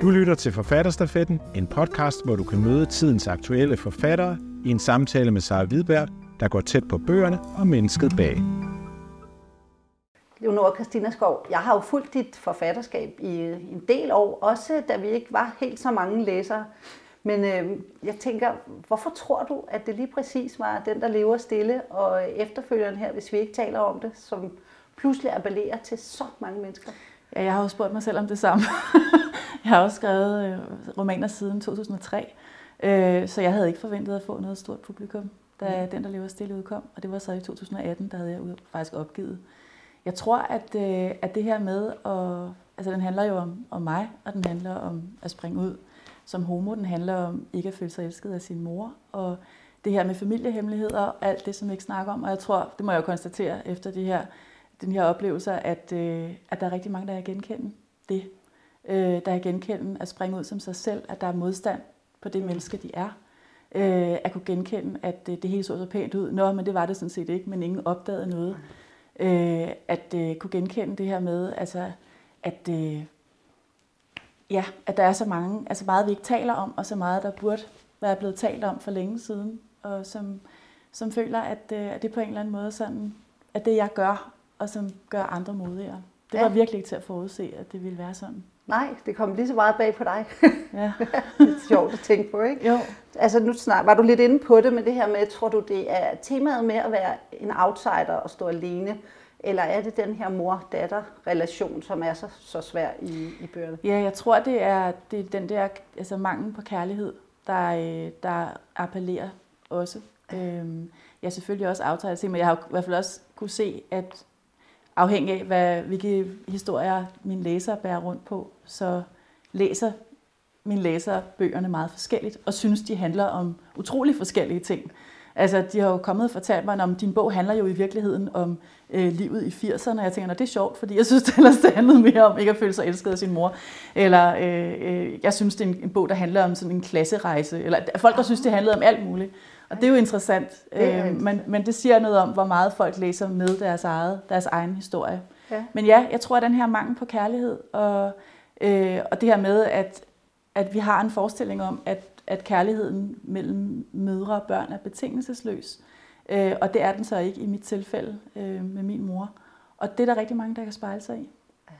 Du lytter til Forfatterstafetten, en podcast, hvor du kan møde tidens aktuelle forfattere i en samtale med Sara Hvidberg, der går tæt på bøgerne og mennesket bag. Leonora Christina Skov, jeg har jo fulgt dit forfatterskab i en del år, også da vi ikke var helt så mange læsere. Men øh, jeg tænker, hvorfor tror du, at det lige præcis var den, der lever stille, og efterfølgeren her, hvis vi ikke taler om det, som pludselig appellerer til så mange mennesker? Ja, jeg har jo spurgt mig selv om det samme. jeg har også skrevet øh, romaner siden 2003, øh, så jeg havde ikke forventet at få noget stort publikum, da mm. Den, der lever stille udkom, og det var så i 2018, der havde jeg faktisk opgivet. Jeg tror, at, øh, at det her med, at, altså den handler jo om, om mig, og den handler om at springe ud som homo, den handler om ikke at føle sig elsket af sin mor, og det her med familiehemmeligheder og alt det, som jeg ikke snakker om, og jeg tror, det må jeg jo konstatere efter de her den her oplevelse, at, øh, at der er rigtig mange, der er genkende det. Øh, der er genkende at springe ud som sig selv, at der er modstand på det menneske, de er. Øh, at kunne genkende, at det, det hele så så pænt ud. Nå, men det var det sådan set ikke, men ingen opdagede noget. Øh, at øh, kunne genkende det her med, altså, at, øh, ja, at der er så mange, altså meget vi ikke taler om, og så meget der burde være blevet talt om for længe siden, og som, som føler, at, øh, at det på en eller anden måde sådan, at det jeg gør, og som gør andre modigere. Det ja. var virkelig ikke til at forudse, at det ville være sådan. Nej, det kom lige så meget bag på dig. Ja. det er sjovt at tænke på, ikke? Jo. Altså nu snart, var du lidt inde på det med det her med, tror du det er temaet med at være en outsider og stå alene, eller er det den her mor-datter-relation, som er så, så svær i, i bøgerne? Ja, jeg tror, det er, det er den der altså mangel på kærlighed, der, øh, der appellerer også. Øhm, jeg er selvfølgelig også outsider, men jeg har i hvert fald også kunne se, at afhængig af, hvad, hvilke historier min læser bærer rundt på, så læser min læser bøgerne meget forskelligt, og synes, de handler om utrolig forskellige ting. Altså, de har jo kommet og fortalt mig, om din bog handler jo i virkeligheden om øh, livet i 80'erne, og jeg tænker, det er sjovt, fordi jeg synes, det ellers det handlede mere om ikke at føle sig elsket af sin mor. Eller øh, øh, jeg synes, det er en, en bog, der handler om sådan en klasserejse. Eller folk, der synes, det handlede om alt muligt. Og det er jo interessant, øh, men, men det siger noget om, hvor meget folk læser med deres, eget, deres egen historie. Ja. Men ja, jeg tror, at den her mangel på kærlighed, og, øh, og det her med, at, at vi har en forestilling om, at, at kærligheden mellem mødre og børn er betingelsesløs. Øh, og det er den så ikke i mit tilfælde øh, med min mor. Og det er der rigtig mange, der kan spejle sig i. Ja,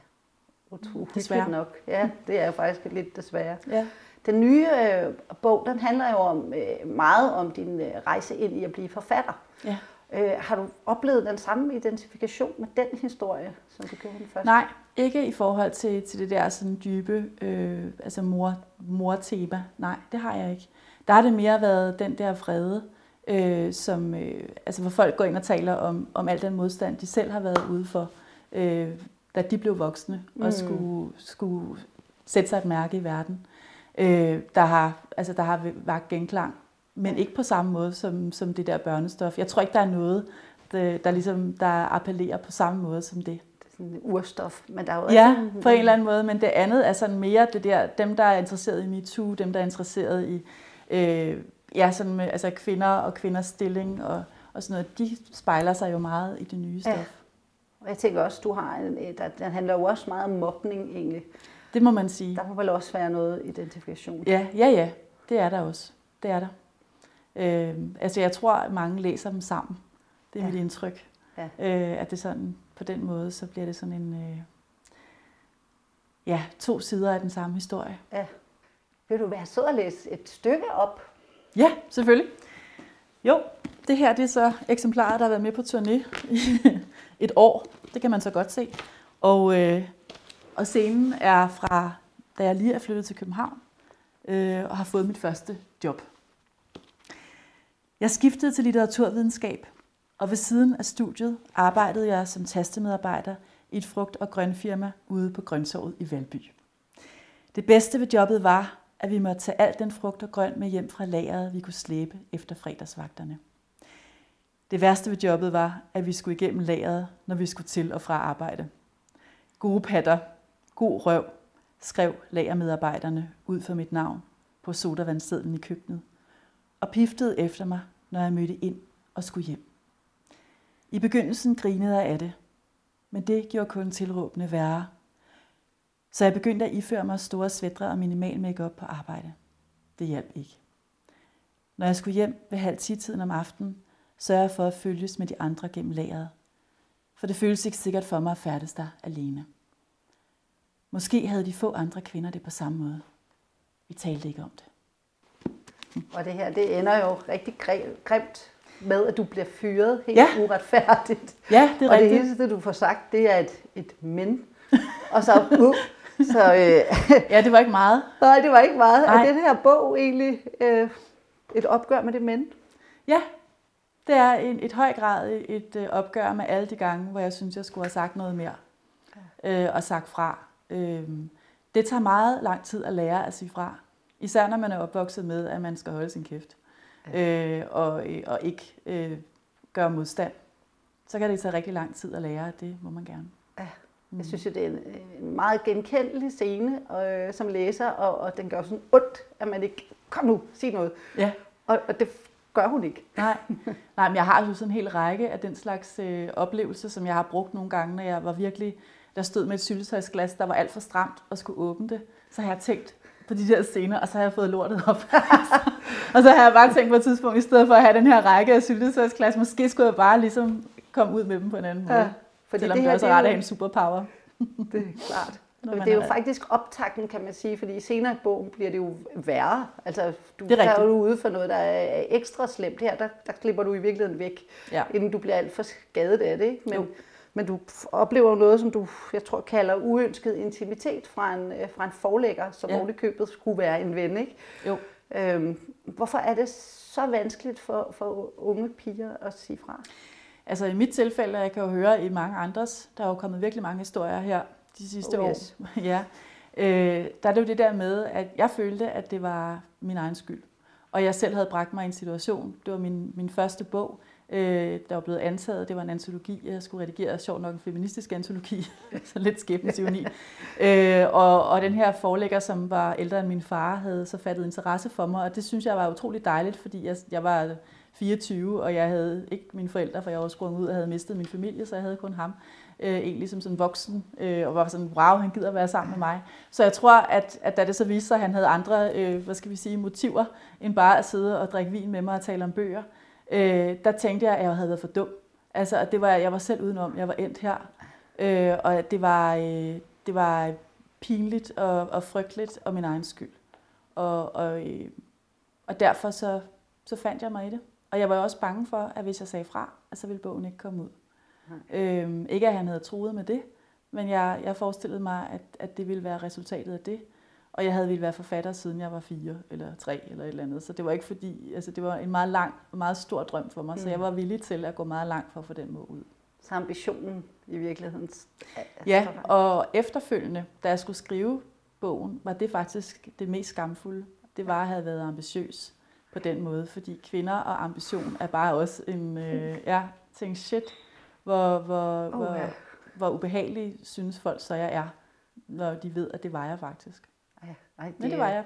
utroligt desværre. nok. Ja, det er faktisk lidt desværre. Ja. Den nye øh, bog, den handler jo om, øh, meget om din øh, rejse ind i at blive forfatter. Ja. Øh, har du oplevet den samme identifikation med den historie, som du gjorde den første? Nej, ikke i forhold til, til det der sådan dybe øh, altså mor, mor-tema. Nej, det har jeg ikke. Der har det mere været den der vrede, øh, som, øh, altså hvor folk går ind og taler om, om al den modstand, de selv har været ude for, øh, da de blev voksne og mm. skulle, skulle sætte sig et mærke i verden øh, der har, altså, der har været genklang. Men ikke på samme måde som, som det der børnestof. Jeg tror ikke, der er noget, der, der, ligesom, der appellerer på samme måde som det. Sådan urstof, men der er jo Ja, på en eller anden måde, men det andet er sådan mere det der, dem der er interesseret i MeToo, dem der er interesseret i øh, ja, sådan med, altså kvinder og kvinders stilling og, og sådan noget, de spejler sig jo meget i det nye stof. Ja. Og jeg tænker også, du har en, der, den handler jo også meget om mobning egentlig. Det må man sige. Der må vel også være noget identifikation. Ja, ja, ja. Det er der også. Det er der. Øh, altså jeg tror, at mange læser dem sammen. Det er ja. mit indtryk. Ja. Øh, at det sådan, på den måde, så bliver det sådan en, øh, ja, to sider af den samme historie. Ja. Vil du være sød at læse et stykke op? Ja, selvfølgelig. Jo, det her det er så eksemplaret, der har været med på turné i et år. Det kan man så godt se. Og øh, og scenen er fra, da jeg lige er flyttet til København øh, og har fået mit første job. Jeg skiftede til litteraturvidenskab, og ved siden af studiet arbejdede jeg som tastemedarbejder i et frugt- og grønfirma ude på Grøntorvet i Valby. Det bedste ved jobbet var, at vi måtte tage alt den frugt og grønt med hjem fra lageret, vi kunne slæbe efter fredagsvagterne. Det værste ved jobbet var, at vi skulle igennem lageret, når vi skulle til og fra arbejde. Gode patter God røv, skrev lagermedarbejderne ud for mit navn på sodavandsedlen i køkkenet, og piftede efter mig, når jeg mødte ind og skulle hjem. I begyndelsen grinede jeg af det, men det gjorde kun tilråbende værre. Så jeg begyndte at iføre mig store svætre og minimal makeup på arbejde. Det hjalp ikke. Når jeg skulle hjem ved halv tiden om aftenen, sørger jeg for at følges med de andre gennem lageret. For det føles ikke sikkert for mig at færdes der alene. Måske havde de få andre kvinder det på samme måde. Vi talte ikke om det. Og det her, det ender jo rigtig grimt med, at du bliver fyret helt Ja. uretfærdigt. Ja, det er og det rigtigt. eneste, du får sagt, det er et, et men. og så, uh, så øh, Ja, det var ikke meget. nej, det var ikke meget. Nej. Er den her bog egentlig øh, et opgør med det men? Ja, det er en, et høj grad et, øh, opgør med alle de gange, hvor jeg synes, jeg skulle have sagt noget mere. Øh, og sagt fra. Øh, det tager meget lang tid at lære at sige fra. Især når man er opvokset med, at man skal holde sin kæft. Øh, og, øh, og ikke øh, gøre modstand. Så kan det tage rigtig lang tid at lære, at det må man gerne. Ja. Mm. Jeg synes jo, det er en, en meget genkendelig scene øh, som læser, og, og den gør sådan ondt, at man ikke, kom nu, sig noget. Ja. Og, og det gør hun ikke. Nej, Nej men jeg har jo sådan en hel række af den slags øh, oplevelser, som jeg har brugt nogle gange, når jeg var virkelig, der stod med et syltetøjsglas, der var alt for stramt og skulle åbne det. Så har jeg tænkt på de der scener, og så har jeg fået lortet op. og så har jeg bare tænkt på et tidspunkt, i stedet for at have den her række af syltetøjsglas, måske skulle jeg bare ligesom komme ud med dem på en anden måde. Ja, fordi Selvom det her, er også det er jo- at have en superpower. Det er klart. Når det er jo er- faktisk optakten, kan man sige, fordi senere i bogen bliver det jo værre. Altså, du, Det er der er rigtigt. du ude for noget, der er ekstra slemt her. Der, der slipper du i virkeligheden væk, Ja. inden du bliver alt for skadet af det. Ikke? Men, Jo. Men du oplever jo noget, som du, jeg tror, kalder uønsket intimitet fra en, øh, fra en forlægger, som Ja. købet skulle være en ven. Ikke? Jo. Øhm, hvorfor er det så vanskeligt for, for unge piger at sige fra? Altså i mit tilfælde, og jeg kan jo høre i mange andres, der er jo kommet virkelig mange historier her de sidste Oh, år. yes. ja. Øh, der er det jo det der med, at jeg følte, at det var min egen skyld. Og jeg selv havde bragt mig i en situation. Det var min, min første bog, øh, der var blevet antaget. Det var en antologi, jeg skulle redigere. Sjovt nok en feministisk antologi. så lidt skæbnesivni. øh, og, og den her forlægger, som var ældre end min far, havde så fattet interesse for mig. Og det synes jeg var utroligt dejligt, fordi jeg, jeg var 24, og jeg havde ikke mine forældre, for jeg var sprunget ud og havde mistet min familie, så jeg havde kun ham øh, egentlig som sådan voksen, øh, og var sådan, wow, han gider være sammen med mig. Så jeg tror, at, at da det så viste sig, at han havde andre, øh, hvad skal vi sige, motiver, end bare at sidde og drikke vin med mig og tale om bøger, øh, der tænkte jeg, at jeg havde været for dum. Altså, at det var, jeg var selv udenom, jeg var endt her, øh, og at det var, øh, det var pinligt og, og frygteligt og min egen skyld. Og, og, øh, og derfor så, så fandt jeg mig i det. Og jeg var jo også bange for, at hvis jeg sagde fra, at så ville bogen ikke komme ud. Øhm, ikke at han havde troet med det, men jeg, jeg forestillede mig, at, at det ville være resultatet af det. Og jeg havde ville være forfatter, siden jeg var fire eller tre eller et eller andet. Så det var ikke fordi, altså det var en meget lang, meget stor drøm for mig. Mm. Så jeg var villig til at gå meget langt for at få den bog ud. Så ambitionen i virkeligheden Ja, og efterfølgende, da jeg skulle skrive bogen, var det faktisk det mest skamfulde. Det var at have været ambitiøs på den måde, fordi kvinder og ambition er bare også en, øh, ja, tænk shit, hvor, hvor, Uha. hvor, hvor ubehagelig synes folk så jeg er, når de ved, at det var jeg faktisk. Ej, det, Men det var jeg.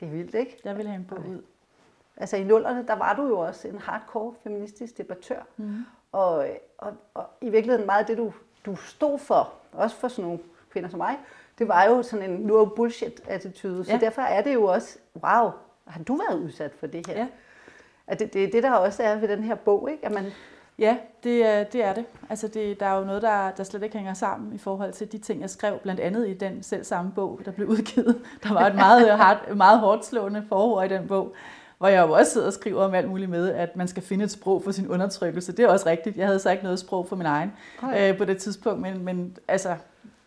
Det er vildt, ikke? Jeg ville have en bog ud. Altså i nullerne, der var du jo også en hardcore feministisk debattør. Mm. Og, og, og i virkeligheden meget af det, du, du stod for, også for sådan nogle kvinder som mig, det var jo sådan en no bullshit-attitude. Så Ja. derfor er det jo også, wow, har du været udsat for det her? Ja. At det, det er det, der også er ved den her bog, ikke? At man, Ja, det, er- det er det. Altså det, der er jo noget, der, der slet ikke hænger sammen i forhold til de ting, jeg skrev, blandt andet i den selv samme bog, der blev udgivet. Der var et meget, hard, meget hårdt slående forord i den bog, hvor jeg jo også sidder og skriver om alt muligt med, at man skal finde et sprog for sin undertrykkelse. Det er også rigtigt. Jeg havde så ikke noget sprog for min egen øh, på det tidspunkt, men, men altså,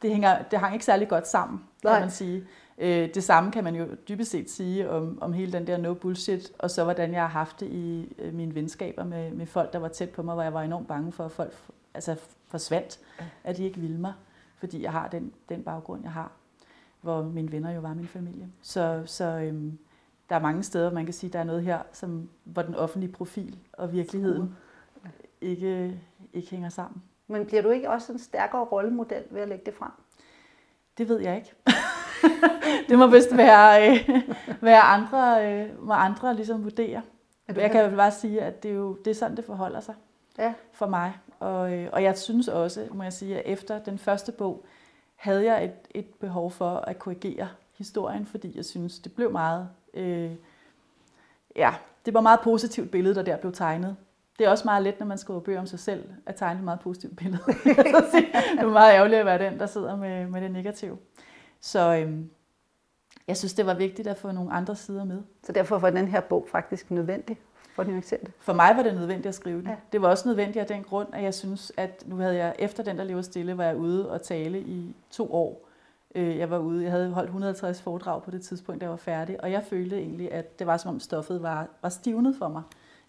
det, hænger, det hang ikke særlig godt sammen, kan Nej. man sige. Øh, det samme kan man jo dybest set sige om, om hele den der no bullshit, og så hvordan jeg har haft det i øh, mine venskaber med, med folk, der var tæt på mig, hvor jeg var enormt bange for, at folk altså, forsvandt, at de ikke ville mig, fordi jeg har den, den baggrund, jeg har, hvor mine venner jo var min familie. Så, så øhm, der er mange steder, man kan sige, der er noget her, som, hvor den offentlige profil og virkeligheden ikke, ikke hænger sammen. men bliver du ikke også en stærkere rollemodel ved at lægge det frem? Det ved jeg ikke. det må vist være, øh, være andre, øh, må andre ligesom vurdere. Er Jeg kan jo bare sige, at det er jo det er sådan, det forholder sig Ja. for mig. Og, øh, og jeg synes også, må jeg sige, at efter den første bog, havde jeg et, et behov for at korrigere historien, fordi jeg synes, det blev meget... Øh, ja, det var meget positivt billede, der der blev tegnet. Det er også meget let, når man skriver bøger om sig selv, at tegne et meget positivt billede. det er meget ærgerligt at være den, der sidder med, med det negative. Så øhm, jeg synes, det var vigtigt at få nogle andre sider med. Så derfor var den her bog faktisk nødvendig for nuancere det? For mig var det nødvendigt at skrive den. Ja. Det var også nødvendigt af den grund, at jeg synes, at nu havde jeg, efter den, der lever stille, var jeg ude og tale i to år. Øh, jeg var ude, jeg havde holdt 150 foredrag på det tidspunkt, da jeg var færdig, og jeg følte egentlig, at det var som om stoffet var, var stivnet for mig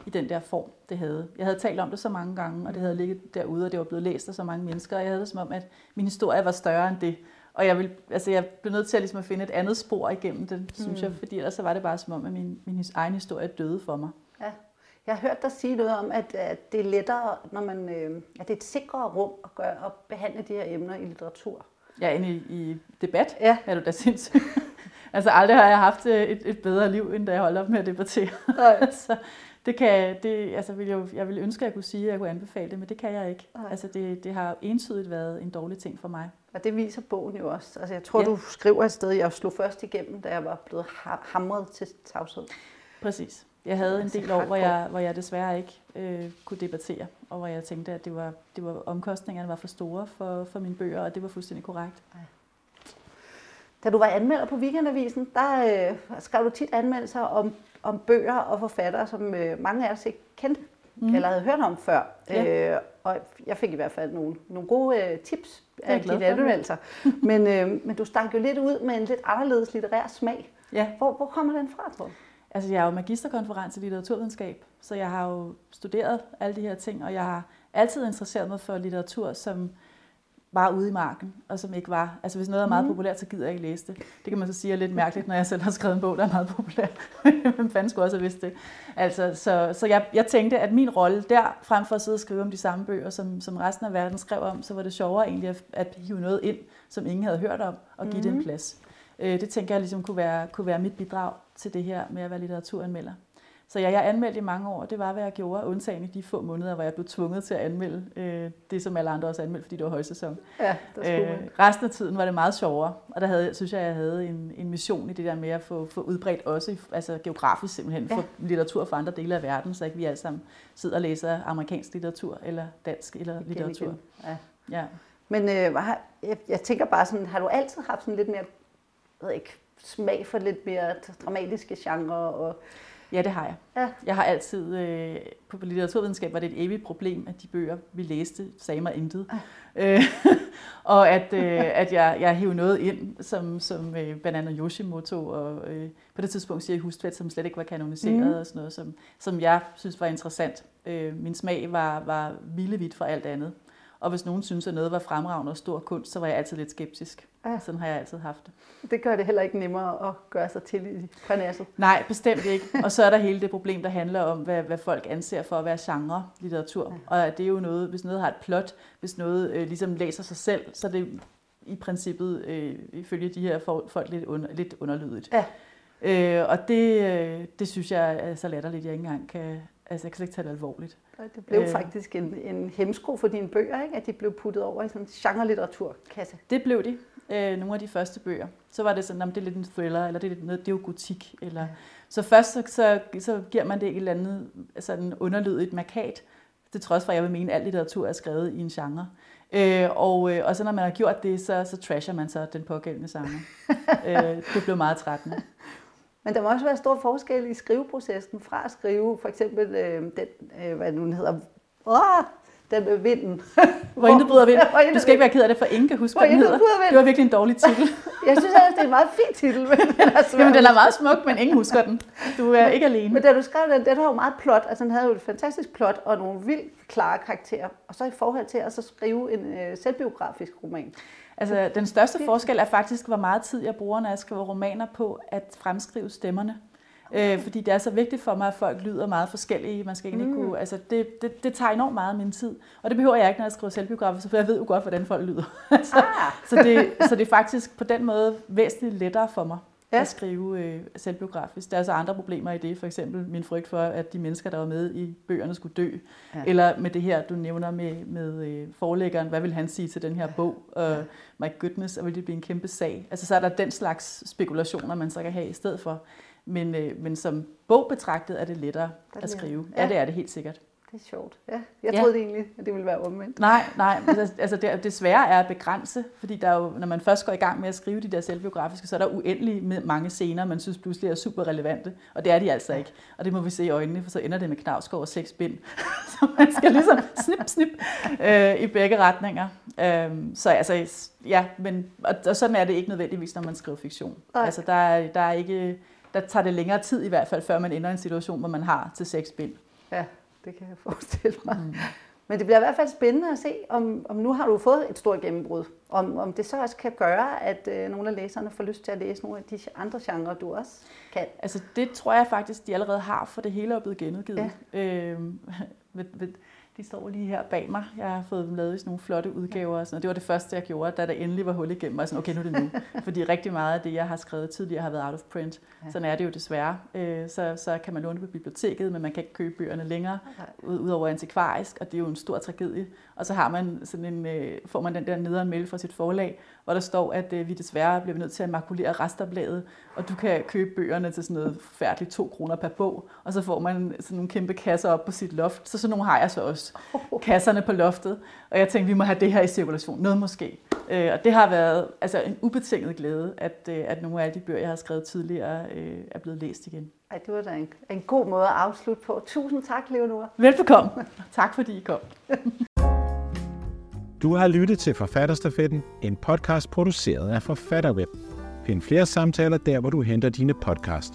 i den der form, det havde. Jeg havde talt om det så mange gange, og det havde ligget derude, og det var blevet læst af så mange mennesker, og jeg havde det som om, at min historie var større end det. Og jeg, vil, altså jeg blev nødt til at, ligesom at finde et andet spor igennem det, synes mm. jeg, fordi ellers så var det bare som om, at min, min egen historie døde for mig. Ja. Jeg har hørt dig sige noget om, at, at det er lettere, når man, øh, at det er et sikrere rum at, gøre, at behandle de her emner i litteratur. Ja, inde i, i debat ja. er du da sindssygt. altså aldrig har jeg haft et, et bedre liv, end da jeg holdt op med at debattere. Nej. så det kan, det, altså vil jeg, jeg ville ønske, at jeg kunne sige, at jeg kunne anbefale det, men det kan jeg ikke. Nej. Altså det, det har entydigt været en dårlig ting for mig. Og det viser bogen jo også. Altså jeg tror, ja. du skriver et sted, jeg slog først igennem, da jeg var blevet hamret til tavshed. Præcis. Jeg havde en del år, hvor jeg, hvor jeg desværre ikke øh, kunne debattere, og hvor jeg tænkte, at det var, det var omkostningerne var for store for, for mine bøger, og det var fuldstændig korrekt. Ja. Da du var anmelder på Weekendavisen, der øh, skrev du tit anmeldelser om, om bøger og forfattere, som øh, mange af os ikke kendte mm. eller havde hørt om før. Ja. Øh, og jeg fik i hvert fald nogle, nogle gode øh, tips af dine anmeldelser. men, øh, men du stak jo lidt ud med en lidt anderledes litterær smag. Ja. Hvor, hvor kommer den fra, tror du? Altså, jeg er jo magisterkonferens i litteraturvidenskab, så jeg har jo studeret alle de her ting, og jeg har altid interesseret mig for litteratur, som var ude i marken, og som ikke var... Altså, hvis noget er meget mm. populært, så gider jeg ikke læse det. Det kan man så sige er lidt mærkeligt, når jeg selv har skrevet en bog, der er meget populær. Hvem fanden skulle også have vidst det? Altså, så så jeg, jeg tænkte, at min rolle der, frem for at sidde og skrive om de samme bøger, som, som resten af verden skrev om, så var det sjovere egentlig at, at hive noget ind, som ingen havde hørt om, og give mm. det en plads. Øh, det tænker jeg ligesom kunne være, kunne være mit bidrag til det her med at være litteraturanmelder. Så ja, jeg anmeldte i mange år, det var, hvad jeg gjorde, undtagen i de få måneder, hvor jeg blev tvunget til at anmelde øh, det, som alle andre også anmeldte, fordi det var højsæson. Ja, øh, resten af tiden var det meget sjovere, og der havde, synes jeg, jeg havde en, en mission i det der med at få, få udbredt også, altså geografisk simpelthen, ja. for litteratur fra andre dele af verden, så ikke vi alle sammen sidder og læser amerikansk litteratur, eller dansk eller litteratur. Ja. ja. Men øh, jeg, jeg tænker bare sådan, har du altid haft sådan lidt mere ved ikke, smag for lidt mere dramatiske genre? Og... Ja, det har jeg. Ja. Jeg har altid, øh, på litteraturvidenskab var det et evigt problem, at de bøger, vi læste, sagde mig intet. Ja. Øh, og at, øh, at jeg, jeg hævde noget ind, som, som øh, blandt andet Yoshimoto, og øh, på det tidspunkt siger Hustvedt, som slet ikke var kanoniseret, mm. og sådan noget, som, som jeg synes var interessant. Øh, min smag var, var vildevidt for alt andet. Og hvis nogen synes, at noget var fremragende og stor kunst, så var jeg altid lidt skeptisk. Ja. Sådan har jeg altid haft det. Det gør det heller ikke nemmere at gøre sig til i parnasset. Nej, bestemt ikke. Og så er der hele det problem, der handler om, hvad, hvad folk anser for at være genre litteratur. Ja. Og det er jo noget, hvis noget har et plot, hvis noget øh, ligesom læser sig selv, så er det i princippet øh, ifølge de her folk lidt, under, lidt underlydigt. Ja. Øh, og det, øh, det synes jeg er så latterligt, at jeg ikke engang kan, altså jeg kan ikke tage det alvorligt. Det blev øh, faktisk en, en hemsko for dine bøger, ikke? at de blev puttet over i sådan en genre-litteraturkasse. Det blev de. Øh, nogle af de første bøger. Så var det sådan, om det er lidt en thriller, eller det er, noget, det er jo gotik. Eller... Så først så, så, så giver man det et eller andet sådan underlydigt markat, det trods for, at jeg vil mene, at al litteratur er skrevet i en genre. Øh, og, øh, og så når man har gjort det, så, så trasher man så den pågældende genre. øh, det blev meget trættende. Men der må også være stor forskel i skriveprocessen fra at skrive for eksempel øh, den, øh, hvad nu hedder, åh, den med vinden. Hvor intet bryder vind. Du skal ikke være ked af det, for ingen kan huske, hvad den hedder. Det var virkelig en dårlig titel. jeg synes at det er en meget fin titel. Men den er Jamen, den er meget smuk, men ingen husker den. Du er ikke alene. Men da du skrev den, den har jo meget plot. Altså, den havde jo et fantastisk plot og nogle vildt klare karakterer. Og så i forhold til at så skrive en øh, selvbiografisk roman. Altså, den største forskel er faktisk, hvor meget tid jeg bruger, når jeg skriver romaner på at fremskrive stemmerne. Okay. Øh, fordi det er så vigtigt for mig, at folk lyder meget forskellige. Man skal egentlig mm. kunne, altså det, det, det tager enormt meget af min tid. Og det behøver jeg ikke, når jeg skriver selvbiografisk, for jeg ved jo godt, hvordan folk lyder. så, ah. så, det, så det er faktisk på den måde væsentligt lettere for mig ja. at skrive øh, selvbiografisk. Der er så andre problemer i det, for eksempel min frygt for, at de mennesker, der var med i bøgerne, skulle dø. Ja. Eller med det her, du nævner med, med øh, forlæggeren, hvad vil han sige til den her bog? Uh, ja. My goodness, og vil det blive en kæmpe sag? Altså så er der den slags spekulationer, man så kan have i stedet for. Men, øh, men som bog betragtet er det lettere at skrive. Ja. ja, det er det helt sikkert. Det er sjovt. Ja, jeg ja. troede egentlig, at det ville være omvendt. Nej, nej. Altså, det, det svære er at begrænse, fordi der er jo, når man først går i gang med at skrive de der selvbiografiske, så er der uendelig med mange scener, man synes pludselig er super relevante, og det er de altså ikke. Og det må vi se i øjnene, for så ender det med knavskov og seks bind. så man skal ligesom snip, snip øh, i begge retninger. Øh, så altså, ja, men, og, og sådan er det ikke nødvendigvis, når man skriver fiktion. Nej. Altså, der er, der er ikke, der tager det længere tid i hvert fald, før man ender i en situation, hvor man har til seks bind. Ja det kan jeg forestille mig. Mm. Men det bliver i hvert fald spændende at se, om, om nu har du fået et stort gennembrud, om, om det så også kan gøre, at øh, nogle af læserne får lyst til at læse nogle af de andre genrer, du også kan. Altså det tror jeg faktisk, de allerede har, for det hele er blevet genudgivet. Ja. Øh, ved, ved, de står lige her bag mig. Jeg har fået dem lavet i sådan nogle flotte udgaver. Og sådan, og det var det første, jeg gjorde, da der endelig var hul igennem. Og sådan, okay, nu er det nu. Fordi rigtig meget af det, jeg har skrevet tidligere, har været out of print. Ja. Sådan er det jo desværre. Øh, så, så kan man låne på biblioteket, men man kan ikke købe bøgerne længere, ud over antikvarisk. Og det er jo en stor tragedie. Og så har man sådan en, øh, får man den der nederen mail fra sit forlag, hvor der står, at øh, vi desværre bliver nødt til at makulere resterbladet, og du kan købe bøgerne til sådan noget færdigt 2 kroner per bog, og så får man sådan nogle kæmpe kasser op på sit loft. Så sådan nogle har jeg så også. Kasserne på loftet. Og jeg tænkte, vi må have det her i cirkulation. Noget måske. Øh, og det har været altså, en ubetinget glæde, at, øh, at nogle af de bøger, jeg har skrevet tidligere, øh, er blevet læst igen. Ej, det var da en, en god måde at afslutte på. Tusind tak, Leonora. Velbekomme. tak fordi I kom. Du har lyttet til Forfatterstafetten, en podcast produceret af Forfatterweb. Find flere samtaler der, hvor du henter dine podcast.